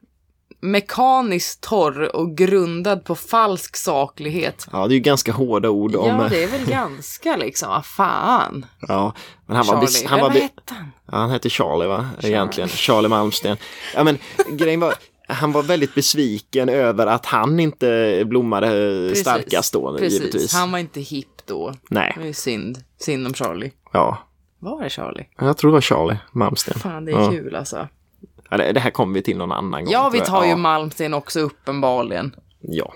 mekaniskt torr och grundad på falsk saklighet. Ja, det är ju ganska hårda ord om... Ja, det är väl ganska liksom, vad fan. Ja, men han var... Charlie, bes- Han, var vad hette han? ja, han hette Charlie va? Egentligen. Charlie Malmsten. Ja, men [LAUGHS] grejen var... Han var väldigt besviken över att han inte blommade Precis. starkast då, Precis, givetvis. han var inte hipp då. Nej, Det är synd. Synd om Charlie. ja. Var det Charlie? Jag tror det var Charlie Malmsten. Fan, det är Ja. kul alltså. Ja, det, det här kommer vi till någon annan gång. Ja, vi tar ju ja. Malmsten också uppenbarligen. Ja.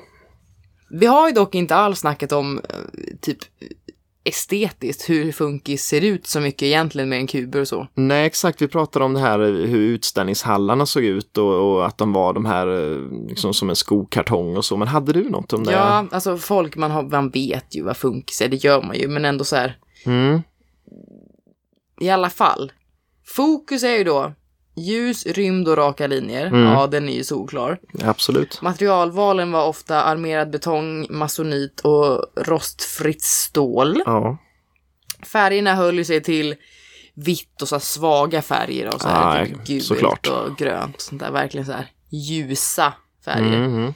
Vi har ju dock inte alls snackat om eh, typ estetiskt hur funkis ser ut så mycket egentligen med en kuber och så. Nej, exakt. Vi pratade om det här hur utställningshallarna såg ut och, och att de var de här eh, liksom som en skokartong och så. Men hade du något om det? Ja, alltså folk man, har, man vet ju vad funkis är, det gör man ju, men ändå så här. Mm. I alla fall. Fokus är ju då ljus, rymd och raka linjer. Mm. Ja, den är ju solklar. Absolut. Materialvalen var ofta armerad betong, masonit och rostfritt stål. Ja. Färgerna höll sig till vitt och så svaga färger och så här Ja, typ gult såklart. och grönt. Sånt där verkligen så här ljusa färger. Mm,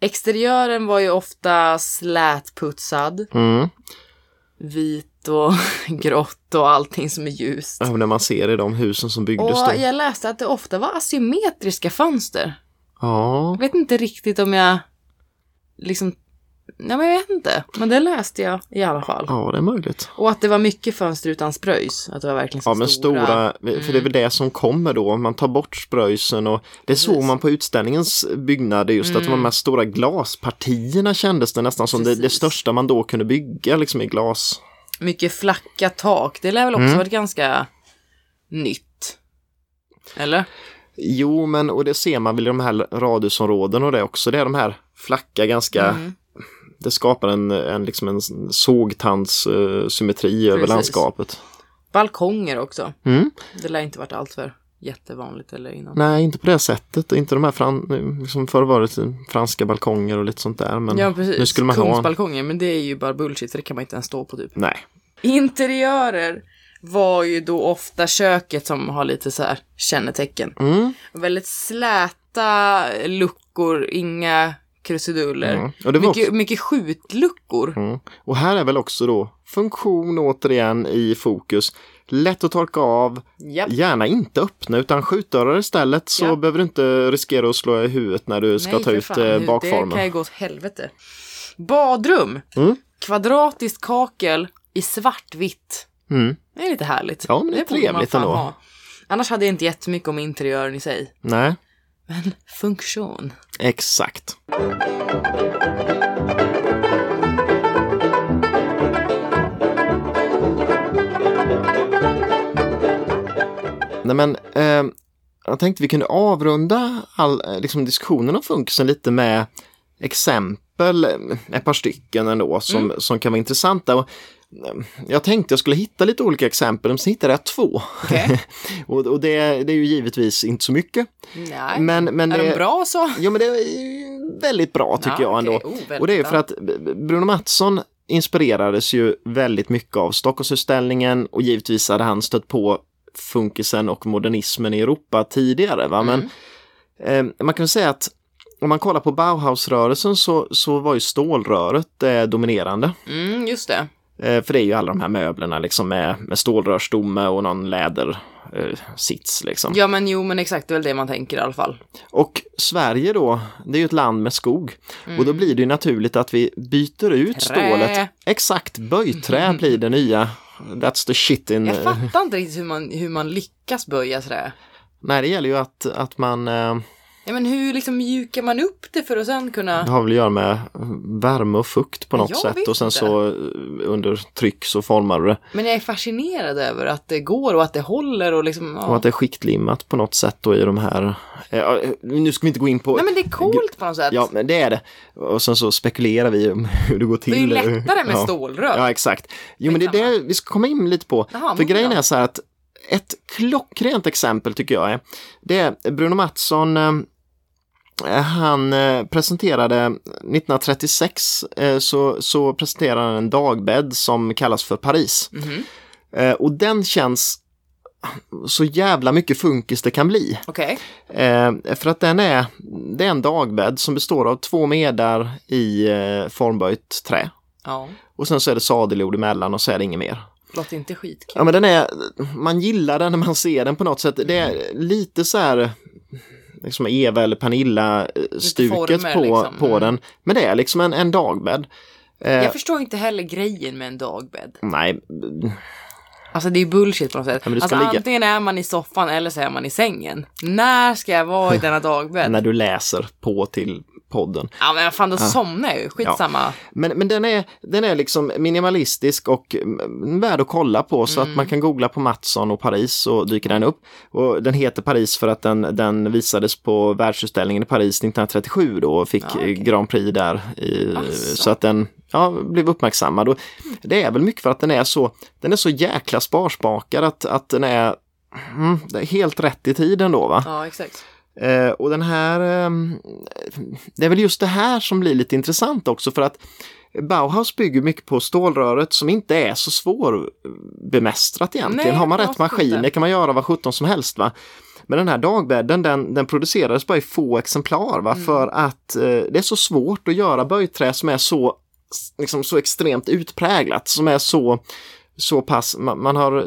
Exteriören var ju ofta slätputsad, mm. vit och [LAUGHS] grått och allting som är ljust. Ja, när man ser i de husen som byggdes Och då. jag läste att det ofta var asymmetriska fönster. Ja. Jag vet inte riktigt om jag liksom... Nej men jag vet inte. Men det läste jag i alla fall. ja, det är möjligt. Och att det var mycket fönster utan spröjs. Att det var verkligen så Ja, men stora, Mm. för det är väl det som kommer då. Man tar bort spröjsen och det såg Precis. man på utställningens byggnader just att det var de här stora glaspartierna kändes det nästan som det, det största man då kunde bygga liksom i glas. Mycket flacka tak. Det lär väl också Mm. varit ganska nytt. Eller? Jo, men och det ser man väl i de här radhusområden och det också. Det är de här flacka ganska Mm. Det skapar en, en, liksom en sågtandssymmetri över Precis. landskapet. Balkonger också. Mm. Det lär inte varit allt för jättevanligt eller innan. Nej, inte på det sättet. Inte de här fran, liksom förr var det franska balkonger och lite sånt där. Men ja, precis. nu skulle man ha. Kungsbalkonger, men det är ju bara bullshit, för det kan man inte ens stå på typ. Nej. Interiörer var ju då ofta köket som har lite så här kännetecken. Mm. Väldigt släta luckor, inga krusiduller. Mm. Och det var mycket, också- mycket skjutluckor. Mm. Och här är väl också då funktion återigen i fokus. Lätt att torka av, Japp. gärna inte öppna utan skjutdörrar istället så Ja. behöver du inte riskera att slå i huvudet när du ska Nej, ta ut fan, eh, hur- Det bakformen. kan ju gå åt helvete. Badrum. Mm. Kvadratiskt kakel i svartvitt. Mm. Det är lite härligt. Ja, men det är man trevligt ändå. ha. Annars hade jag inte jättemycket om interiören i sig. Nej, Men funktion. exakt. Nej men, eh, jag tänkte vi kunde avrunda all, eh, liksom diskussionen om funkisen lite med exempel, eh, ett par stycken ändå, som, Mm. som kan vara intressanta. Och, eh, jag tänkte jag skulle hitta lite olika exempel, men så hittade jag två. Okej. [LAUGHS] och och det, det är ju givetvis inte så mycket. Nej. Men, men är det, de bra så? Jo men det är väldigt bra tycker Ja, jag ändå. okej. Oh, och det är för att Bruno Mattsson inspirerades ju väldigt mycket av Stockholmsutställningen och givetvis hade han stött på funkisen och modernismen i Europa tidigare. Va? Men Mm. eh, man kan säga att om man kollar på Bauhausrörelsen så, så var ju stålröret eh, dominerande. Mm, just det. Eh, för det är ju alla de här möblerna liksom med, med stålrörsstomme och någon läder eh, sits liksom. Ja, men jo, men exakt, det är väl det man tänker i alla fall. Och Sverige då, det är ju ett land med skog. Och då blir det ju naturligt att vi byter ut Trä. stålet. Exakt, böjträ [LAUGHS] blir det nya. That's the shit in... Jag fattar inte riktigt hur man, hur man lyckas böja sådär. Nej, det gäller ju att, att man... Eh, Ja, men hur liksom mjukar man upp det för att sen kunna... det har väl att göra med värme och fukt på något Jag sätt. Och sen inte. så eh, under tryck så formar du det. Men jag är fascinerad över att det går och att det håller och liksom... Ja. Och att det är skiktlimmat på något sätt då i de här... Eh, nu ska vi inte gå in på... Nej, men det är coolt på något sätt. Ja, men det är det. Och sen så spekulerar vi om [LAUGHS] hur det går till. det är ju lättare med Ja. stålrör. Ja, exakt. Jo, men det är det vi ska komma in lite på. Jaha, För grejen är så här att ett klockrent exempel tycker jag är, det är Bruno Mattsson, eh, han eh, presenterade 1936 eh, så, så presenterade han en dagbädd som kallas för Paris. Eh, och den känns så jävla mycket funkis det kan bli. Eh, för att den är, det är en dagbädd som består av två medar i eh, formböjt trä. Ja. Och sen så är det sadeljord emellan och så är det inget mer. Låter inte skitkul. Ja men den är, man gillar den när man ser den på något sätt. Det är lite så här liksom Eva eller Pernilla-stuket former, på, liksom. på Mm. den. Men det är liksom en, en dagbädd. Eh, Jag förstår inte heller grejen med en dagbädd. nej, Alltså det är bullshit på något sätt. Ja, alltså ligga- antingen är man i soffan eller så är man i sängen. När ska jag vara i [LAUGHS] denna dagbädd? när du läser på till podden. Ja men fan då somnar jag ju. Skitsamma. Men, men den, är, den är liksom minimalistisk och mm, värd att kolla på så att man kan googla på Mattsson och Paris och dyker den upp. Och den heter Paris för att den, den visades på världsutställningen i Paris 1937 då och fick Ja, okej. Grand Prix där. I, Asså. så att den ja, blev uppmärksammad. Och det är väl mycket för att den är så, den är så jäkla sparsmakad att, att den är, mm, helt rätt i tiden då va. Ja exakt. Eh, och den här, ehm, det är väl just det här som blir lite intressant också för att Bauhaus bygger mycket på stålröret som inte är så svårbemästrat egentligen. Nej, Har man rätt absolut maskin, inte. det kan man göra vad sjutton som helst. va. Men den här dagbädden den, den producerades bara i få exemplar va? för att eh, det är så svårt att göra böjträ som är så, liksom, så extremt utpräglat, som är så så pass, man, man har eh,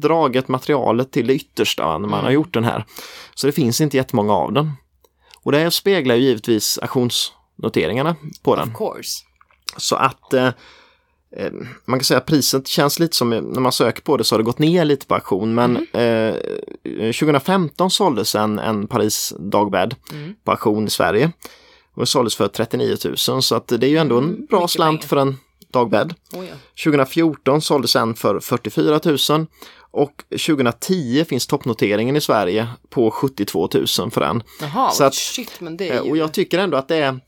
dragit materialet till det yttersta när man har gjort den här. Så det finns inte jättemånga av den. Och det speglar ju givetvis auktionsnoteringarna på den. Of course. Så att eh, eh, man kan säga att priset känns lite som, när man söker på det så har det gått ner lite på auktion. Men eh, 2015 såldes en, en Paris dagbädd Mm. på auktion i Sverige. Och såldes för 39 000 så att det är ju ändå en Mm, bra mycket slant pengar. för en dagbädd. Oh, ja. 2014 såldes en för 44 000 och 2010 finns toppnoteringen i Sverige på 72 000 för den. Jaha, Så att- shit men det är Eh, ju... Och jag tycker ändå att det är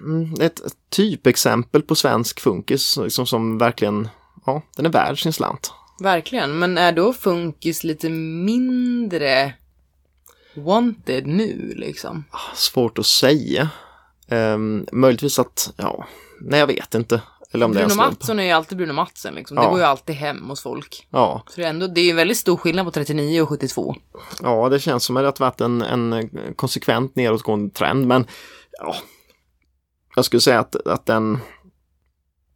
mm, ett typexempel på svensk funkis liksom, som verkligen, ja, den är värd sin slant. Verkligen, men är då funkis lite mindre wanted nu liksom? Svårt att säga. Um, möjligtvis att, ja, nej jag vet inte. Eller om det är Bruno. Mattsson är ju alltid Bruno Mattsson liksom. Det Ja. går ju alltid hem hos folk. Ja, Så det är ändå, det är ju en väldigt stor skillnad på 39 och 72. ja, det känns som att det har varit en, en konsekvent nedåtgående trend, men ja, jag skulle säga att, att den,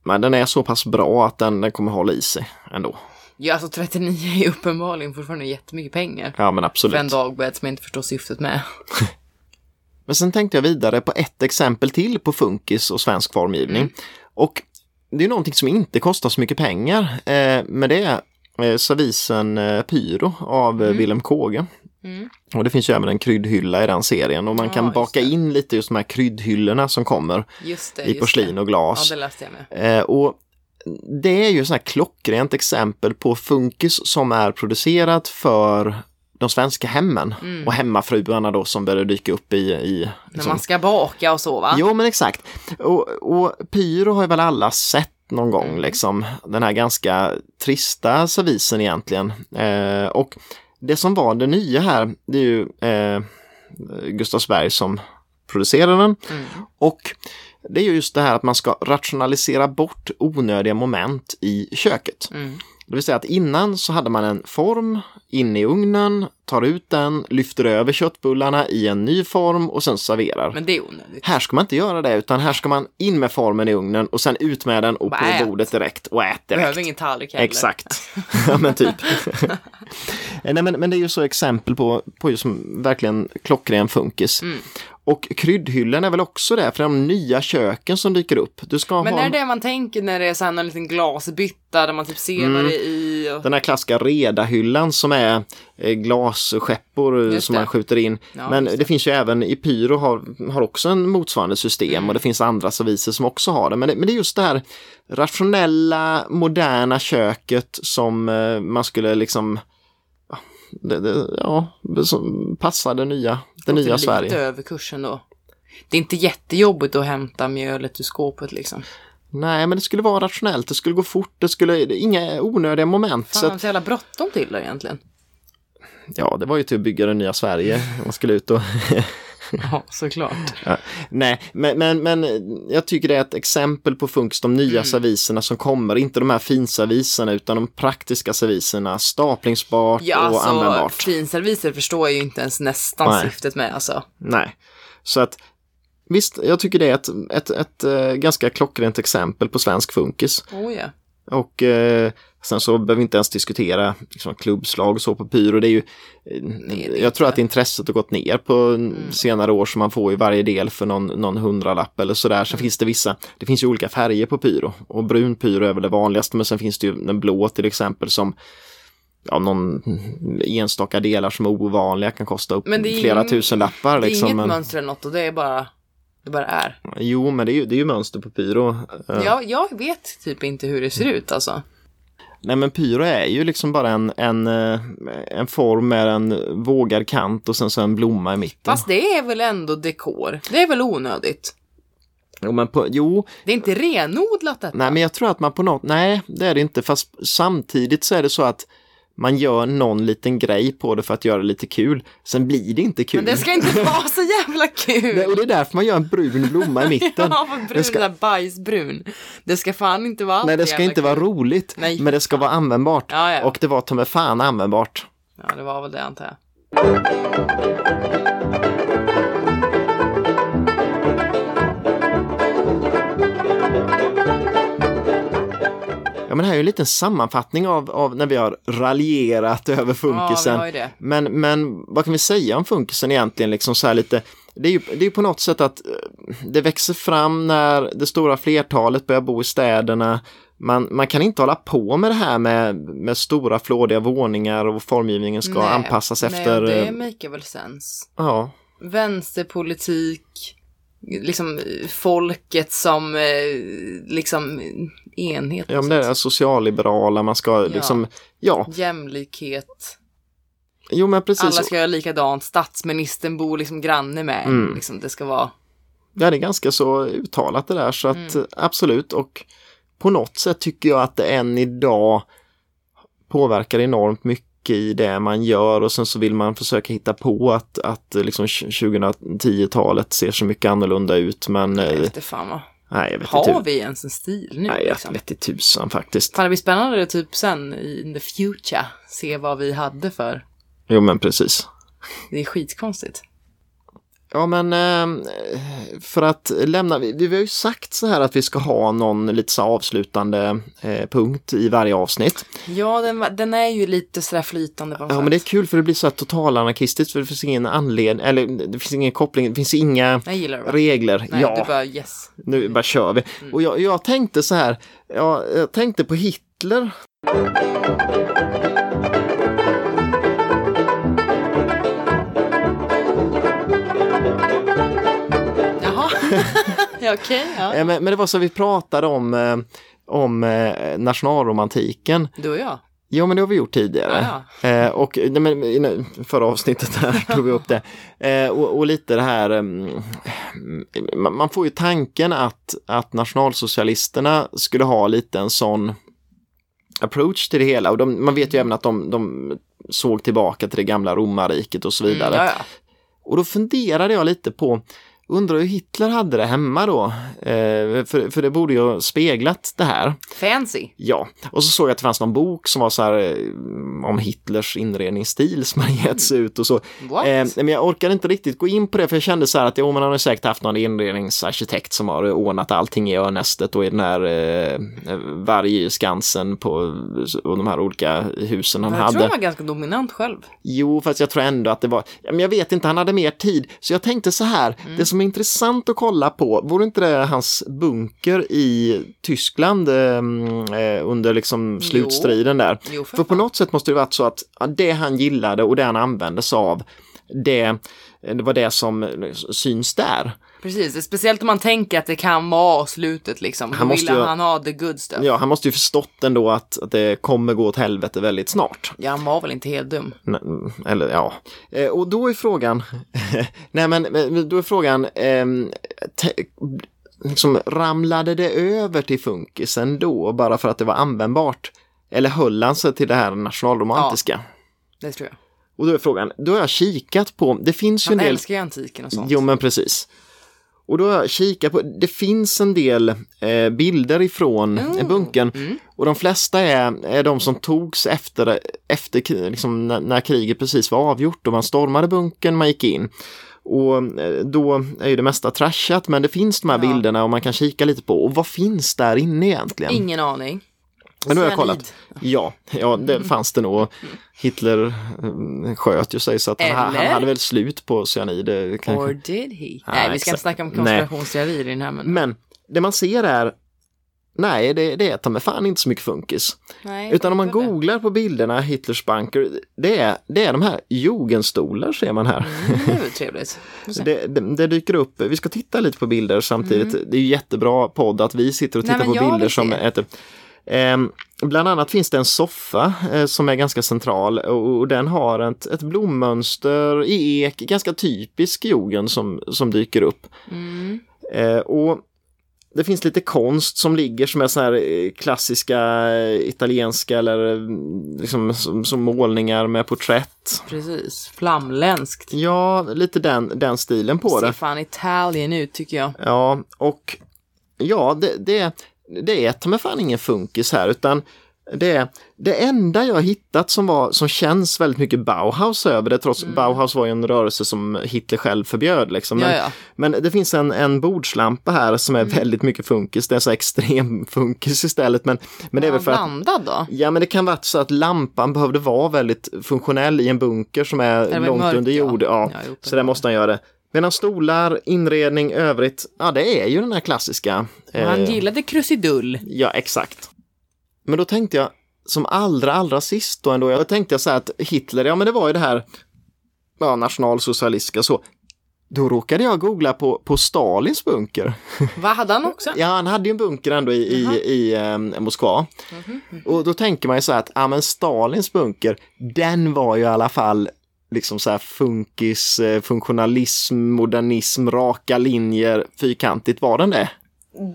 men den är så pass bra att den, den kommer hålla i sig ändå. Ja, alltså 39 är ju uppenbarligen fortfarande jättemycket pengar. Ja, men För absolut. en dagbädd som jag inte förstår syftet med. [LAUGHS] Men sen tänkte jag vidare på ett exempel till på funkis och svensk formgivning. Mm. Och det är någonting som inte kostar så mycket pengar, eh, men det är eh, servisen eh, Pyro av eh, Willem Kåge. Mm. Och det finns ju även en kryddhylla i den serien och man Ja, kan baka det. in lite just de här kryddhyllorna som kommer Just det. i porslin det. och Ja, glas. det jag med. Eh, och det är ju sådana här klockrent exempel på funkis som är producerat för de svenska hemmen och hemmafruarna då som börjar dyka upp i, i När liksom, man ska baka och så va? Jo men exakt. Och, och Pyro har ju väl alla sett någon gång Mm. liksom. Den här ganska trista servisen egentligen. Eh, och det som var det nya här, det är ju eh, Gustavsberg som producerar den. Mm. Och det är ju just det här att man ska rationalisera bort onödiga moment i köket. Mm. Det vill säga att innan så hade man en form inne i ugnen, tar ut den, lyfter över köttbullarna i en ny form och sen serverar. Men det är onödigt. Här ska man inte göra det utan här ska man in med formen i ugnen och sen ut med den och Bara på ät. bordet direkt och ät Behöver direkt. ingen tallrik heller. Exakt. [LAUGHS] ja men typ. [LAUGHS] Nej men, men det är ju så exempel på, på just verkligen klockren funkis. Mm. Och kryddhyllan är väl också det för de nya köken som dyker upp. Du ska Men ha är det det man tänker när det är så här någon liten glasbytta där man typ ser Mm. vad det är i? Och... den här klassiska redahyllan som är eh, glasskeppor som man skjuter in. Ja, Men det. det. finns ju även i Pyro har, har också en motsvarande system Mm. och det finns andra serviser som också har det. Men, det. men det är just det här rationella, moderna köket som eh, man skulle liksom ja, det, det, ja, som passar det nya, det nya lite Sverige. över kursen då. Det är inte jättejobbigt att hämta mjölet ur skåpet liksom. Nej, men det skulle vara rationellt, det skulle gå fort, det skulle, det, inga onödiga moment. Fan, så att, så jävla bråttom till det egentligen. ja, det var ju till att bygga det nya Sverige. Man skulle ut och [LAUGHS] [LAUGHS] Ja, såklart. Ja. Nej, men, men, men jag tycker det är ett exempel på Funkis, de nya Mm. serviserna som kommer. Inte de här finserviserna utan de praktiska serviserna. Staplingsbart Ja, och alltså användbart. finserviser förstår jag ju inte ens nästan Nej. syftet med alltså. Nej, så att visst, jag tycker det är ett, ett, ett, eh, ganska klockrent exempel på svensk funkis. Oh ja. Och eh, sen så behöver vi inte ens diskutera liksom, klubbslag och så på pyro. Det är ju, eh, det är jag tror att intresset har gått ner på senare år så man får ju varje del för någon, någon hundralapp eller sådär. Mm. Sen finns det vissa, det finns ju olika färger på pyro och brun pyro är väl det vanligaste men sen finns det ju den blå till exempel som ja, någon enstaka delar som är ovanliga kan kosta upp flera ing- tusen lappar. Det är liksom, inget mönster eller något och det är bara, det bara är. Jo, men det är ju, det är ju mönster på pyro. Eh, Jag, jag vet typ inte hur det ser ut alltså. Nej, men pyro är ju liksom bara en, en, eh, en form med en vågad kant och sen så en blomma i mitten. Fast det är väl ändå dekor. Det är väl onödigt. Jo, men på, jo, Det är inte renodlat detta. nej, men jag tror att man på något, nej, det är det inte, fast samtidigt så är det så att man gör någon liten grej på det för att göra det lite kul. Sen blir det inte kul. Men det ska inte [LAUGHS] vara så jävla kul. Det- och det är därför man gör en brun blomma i mitten. [LAUGHS] Ja, brun, Det ska- bajsbrun. Det ska fan inte vara Nej, det ska inte vara kul. roligt, Nej, men det ska vara användbart. Ja, ja. Och det var ta mig fan användbart. Ja, det var väl det antar jag. Ja, men det här är ju en liten sammanfattning av, av när vi har raljerat [LAUGHS] över Ja, funkisen. det. Men, men vad kan vi säga om funkisen egentligen? Liksom så lite, det är ju det är på något sätt att eh, det växer fram när det stora flertalet börjar bo i städerna. Man, man kan inte hålla på med det här med, med stora flådiga våningar och formgivningen ska Nej, anpassas nej, efter... det eh, make väl sens. Ja, Vänsterpolitik, liksom folket som eh, liksom enhet. ja men det är socialliberala, man ska Ja. liksom, ja, Jämlikhet. jo men precis. Alla ska göra likadant. Statsministern bor liksom granne med. Mm. Liksom, det ska vara... Ja, det är ganska så uttalat det där så att Mm. absolut och på något sätt tycker jag att det än idag påverkar enormt mycket i det man gör och sen så vill man försöka hitta på att, att eh, liksom 2010-talet ser så mycket annorlunda ut men Jag eh, vet inte fan vad. nej, jag vet Har inte. vi ens en stil nu? Nej, jag liksom? vet inte tusan faktiskt. Fan, det blir spännande typ sen i the future. Se vad vi hade för. Jo, men precis. Det är skitkonstigt. Ja, men eh, för att lämna, vi, vi har ju sagt så här att vi ska ha någon lite så avslutande eh, punkt i varje avsnitt. Ja, den, den är ju lite sådär flytande på Ja, men det är kul för det blir så här totalanarkistiskt för det finns ingen anledning, eller det finns ingen koppling, det finns inga Jag det. regler. Nej, ja, du bara yes. nu bara kör vi. Och jag, jag tänkte så här, ja, jag tänkte på Hitler. Jaha. ja, ja. Eh, Men, men det var så vi pratade om, eh, om eh, nationalromantiken. Du och jag. Ja, men det har vi gjort tidigare. Eh, och nej, men, förra avsnittet här tog vi upp det. Och, och lite det här, mm, man, man får ju tanken att, att nationalsocialisterna skulle ha lite en sån approach till det hela. Och de, man vet ju även att de, de såg tillbaka till det gamla romarriket och så vidare. Mm, ja, ja. Och då funderade jag lite på, undrar hur Hitler hade det hemma då? Eh, för, för det borde ju ha speglat det här. Fancy. Ja, och så såg jag att det fanns någon bok som var så här eh, om Hitlers inredningsstil som hade getts ut och så. What? Eh, men jag orkade inte riktigt gå in på det för jag kände så här att jo, man har ju säkert haft någon inredningsarkitekt som har ordnat allting i örnästet och i den här eh, vargskansen på och de här olika husen han jag hade. tror han var ganska dominant själv. Jo, fast jag tror ändå att det var, men jag vet inte, han hade mer tid. Så jag tänkte så här, Mm. det som är intressant att kolla på, vore inte det hans bunker i Tyskland eh, eh, under liksom slutstriden där? Jo, för, För på något sätt måste det varit så att det han gillade och det han använde sig av, det, det var det som syns där. Precis, speciellt om man tänker att det kan vara slutet liksom. Han måste ju- han ha the good stuff. Ja. Ja, han måste ju förstått ändå att, att det kommer gå åt helvete väldigt snart. han var väl inte helt dum. Nej, Eller ja, Eh, och då är frågan, [LAUGHS] nej men då är frågan, te- liksom ramlade det över till funkisen då bara för att det var användbart? Eller höll han sig till det här nationalromantiska? Det tror jag. Och då är frågan, då har jag kikat på, det finns ju en Han del... älskar ju antiken och sånt. Jo men precis. Och då har jag kikat på, det finns en del eh, bilder ifrån Mm. bunkern Mm. och de flesta är, är de som togs efter, efter liksom, när, när kriget precis var avgjort och man stormade bunkern, man gick in. Och eh, då är ju det mesta trashat men det finns de här Ja. bilderna och man kan kika lite på. Och vad finns där inne egentligen? Ingen aning. Men nu har jag kollat. Ja, ja det fanns det nog. Hitler eh, sköt ju sig så att han, han hade väl slut på cyanid. det kanske. Or did he? Nej, Nej, vi ska inte snacka om Nej. konspirationsteorier i den här. Men... Men det man ser är Nej, det, det är ta fan inte så mycket funkis. Nej, Utan om man det. googlar på bilderna Hitlers bunker, det är, det är de här jugendstolar ser man här. Mm, det är väl trevligt. [LAUGHS] Det, det, det dyker upp, vi ska titta lite på bilder samtidigt. Det är ju jättebra podd att vi sitter och Mm. Nej, tittar men på bilder som äter. Ehm, bland annat finns det en soffa eh, som är ganska central och, den har ett, ett blommönster i ek, ganska typisk jugend som, som dyker upp. Mm. Eh, och det finns lite konst som ligger som är så här eh, klassiska italienska eller eh, liksom som, som målningar med porträtt. Precis, flamländskt. Ja, lite den, den stilen på Ser det. fan Italien ut tycker jag. Ja, och ja, det, det, det är ta mig fan ingen funkis här utan det, det enda jag hittat som, var, som känns väldigt mycket Bauhaus över det, trots Bauhaus var ju en rörelse som Hitler själv förbjöd. Liksom. Men, men det finns en, en bordslampa här som är väldigt mycket funkis, det är så extrem funkis istället. Men, men det är väl för att Blandad då? Ja men det kan vara så att lampan behövde vara väldigt funktionell i en bunker som är Eller långt mörk, under jord. Ja. Ja, så där måste han göra det. Medan stolar, inredning, övrigt, ja det är ju den här klassiska. Och Han eh, gillade krusidull. Ja exakt. Men då tänkte jag som allra allra sist då ändå, jag tänkte jag så här att Hitler, ja men det var ju det här ja, nationalsocialistiska så. Då råkade jag googla på, på Stalins bunker. [LAUGHS] Vad hade han också? Ja, han hade ju en bunker ändå i, i, i eh, Moskva. Mhm. Och då tänker man ju så här att, ja men Stalins bunker, den var ju i alla fall liksom så här funkis, eh, funktionalism, modernism, raka linjer, fyrkantigt, var den det?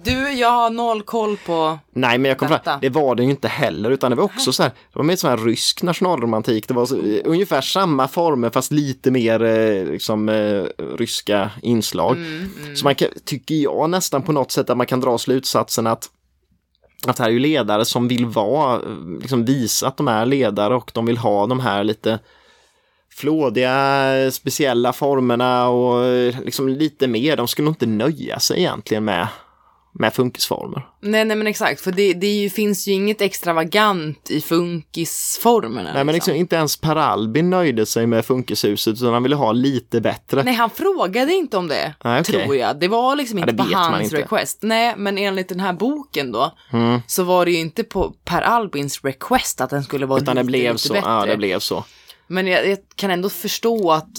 Du, jag har noll koll på... Nej, men jag kom Detta. fram, det var det ju inte heller, utan det var också så här, det var mer sån här rysk nationalromantik, det var så, eh, ungefär samma former fast lite mer eh, liksom ryska inslag. Mm, mm. Så man kan, tycker jag nästan på något sätt att man kan dra slutsatsen att att det här är ju ledare som vill vara, liksom visa att de är ledare och de vill ha de här lite flådiga, speciella formerna och eh, liksom lite mer. De skulle nog inte nöja sig egentligen med, med funkisformer. Nej, nej men exakt, för det, det ju, finns ju inget extravagant i funkisformerna. Nej men liksom inte ens Per Albin nöjde sig med funkishuset utan han ville ha lite bättre. Nej, han frågade inte om det, Nej, okej. tror jag. Det var liksom Ja, inte det på hans inte. request. Nej, men enligt den här boken då, Mm. så var det ju inte på Per Albins request att den skulle vara Utan det lite, blev lite så. bättre. Ja, det blev så. Men jag, jag kan ändå förstå att,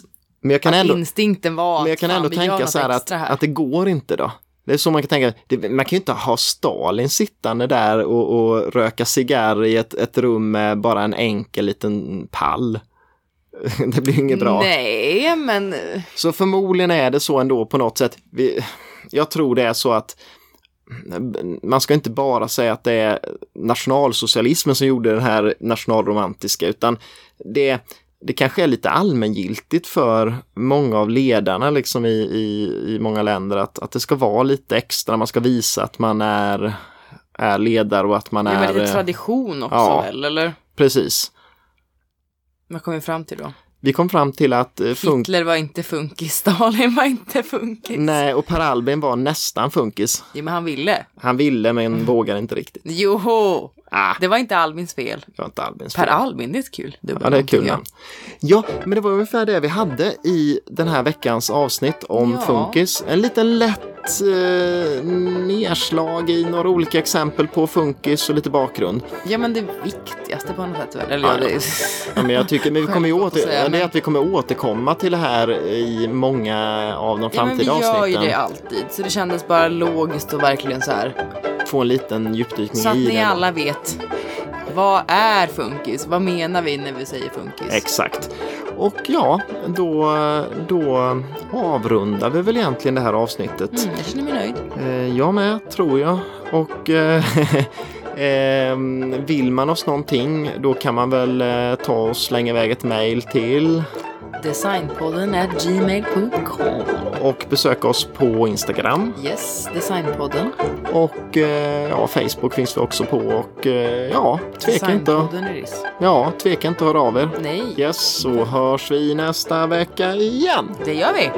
Men jag kan att ändå, instinkten var men jag att kan fan, ändå tänka så här att, här. att det går inte då. Det är så man kan tänka, det, man kan ju inte ha Stalin sittande där och, och röka cigarr i ett, ett rum med bara en enkel liten pall. [LAUGHS] Det blir inget bra. Nej, men Så förmodligen är det så ändå på något sätt. Vi, jag tror det är så att man ska inte bara säga att det är nationalsocialismen som gjorde den här nationalromantiska utan det, det kanske är lite allmängiltigt för många av ledarna liksom i, i, i många länder att, att det ska vara lite extra, man ska visa att man är, är ledare och att man det är är... väl lite tradition också ja. väl, eller? Precis. Vad kom vi fram till då? Vi kom fram till att eh, Hitler var inte funkis, [LAUGHS] Stalin var inte funkis. Nej, och Per Albin var nästan funkis. Jo, men han ville. Han ville men vågade inte riktigt. Joho! Ah, Det var inte Albins fel. det var inte Albins Per fel. Albin, det är ett kul Ja, det är kul namn. Ja, men det var ungefär det vi hade i den här veckans avsnitt om Ja. funkis. En liten lätt eh, nedslag i några olika exempel på funkis och lite bakgrund. Ja, men det viktigaste på något sätt väl? Eller Ja, ja, är... Ja, men jag tycker men vi kommer ju åter, säga, ja, det är men- att vi kommer återkomma till det här i många av de Ja, men vi framtida gör ju avsnitten. det alltid. Så det kändes bara logiskt och verkligen så här. Få en liten djupdykning Så att i ni det. alla vet. Vad är funkis? Vad menar vi när vi säger funkis? Exakt. Och ja, då, då avrundar vi väl egentligen det här avsnittet. Mm, jag känner mig nöjd. Eh, jag med, tror jag. Och [LAUGHS] eh, vill man oss någonting då kan man väl eh, ta och slänga iväg ett mail till Designpodden at gmail.com. och besöka oss på Instagram. Yes, Designpodden. Och eh, ja, Facebook finns vi också på och eh, ja, tveka inte, ja, tveka inte att höra av er. Nej, Yes, så hörs vi nästa vecka igen. det gör vi.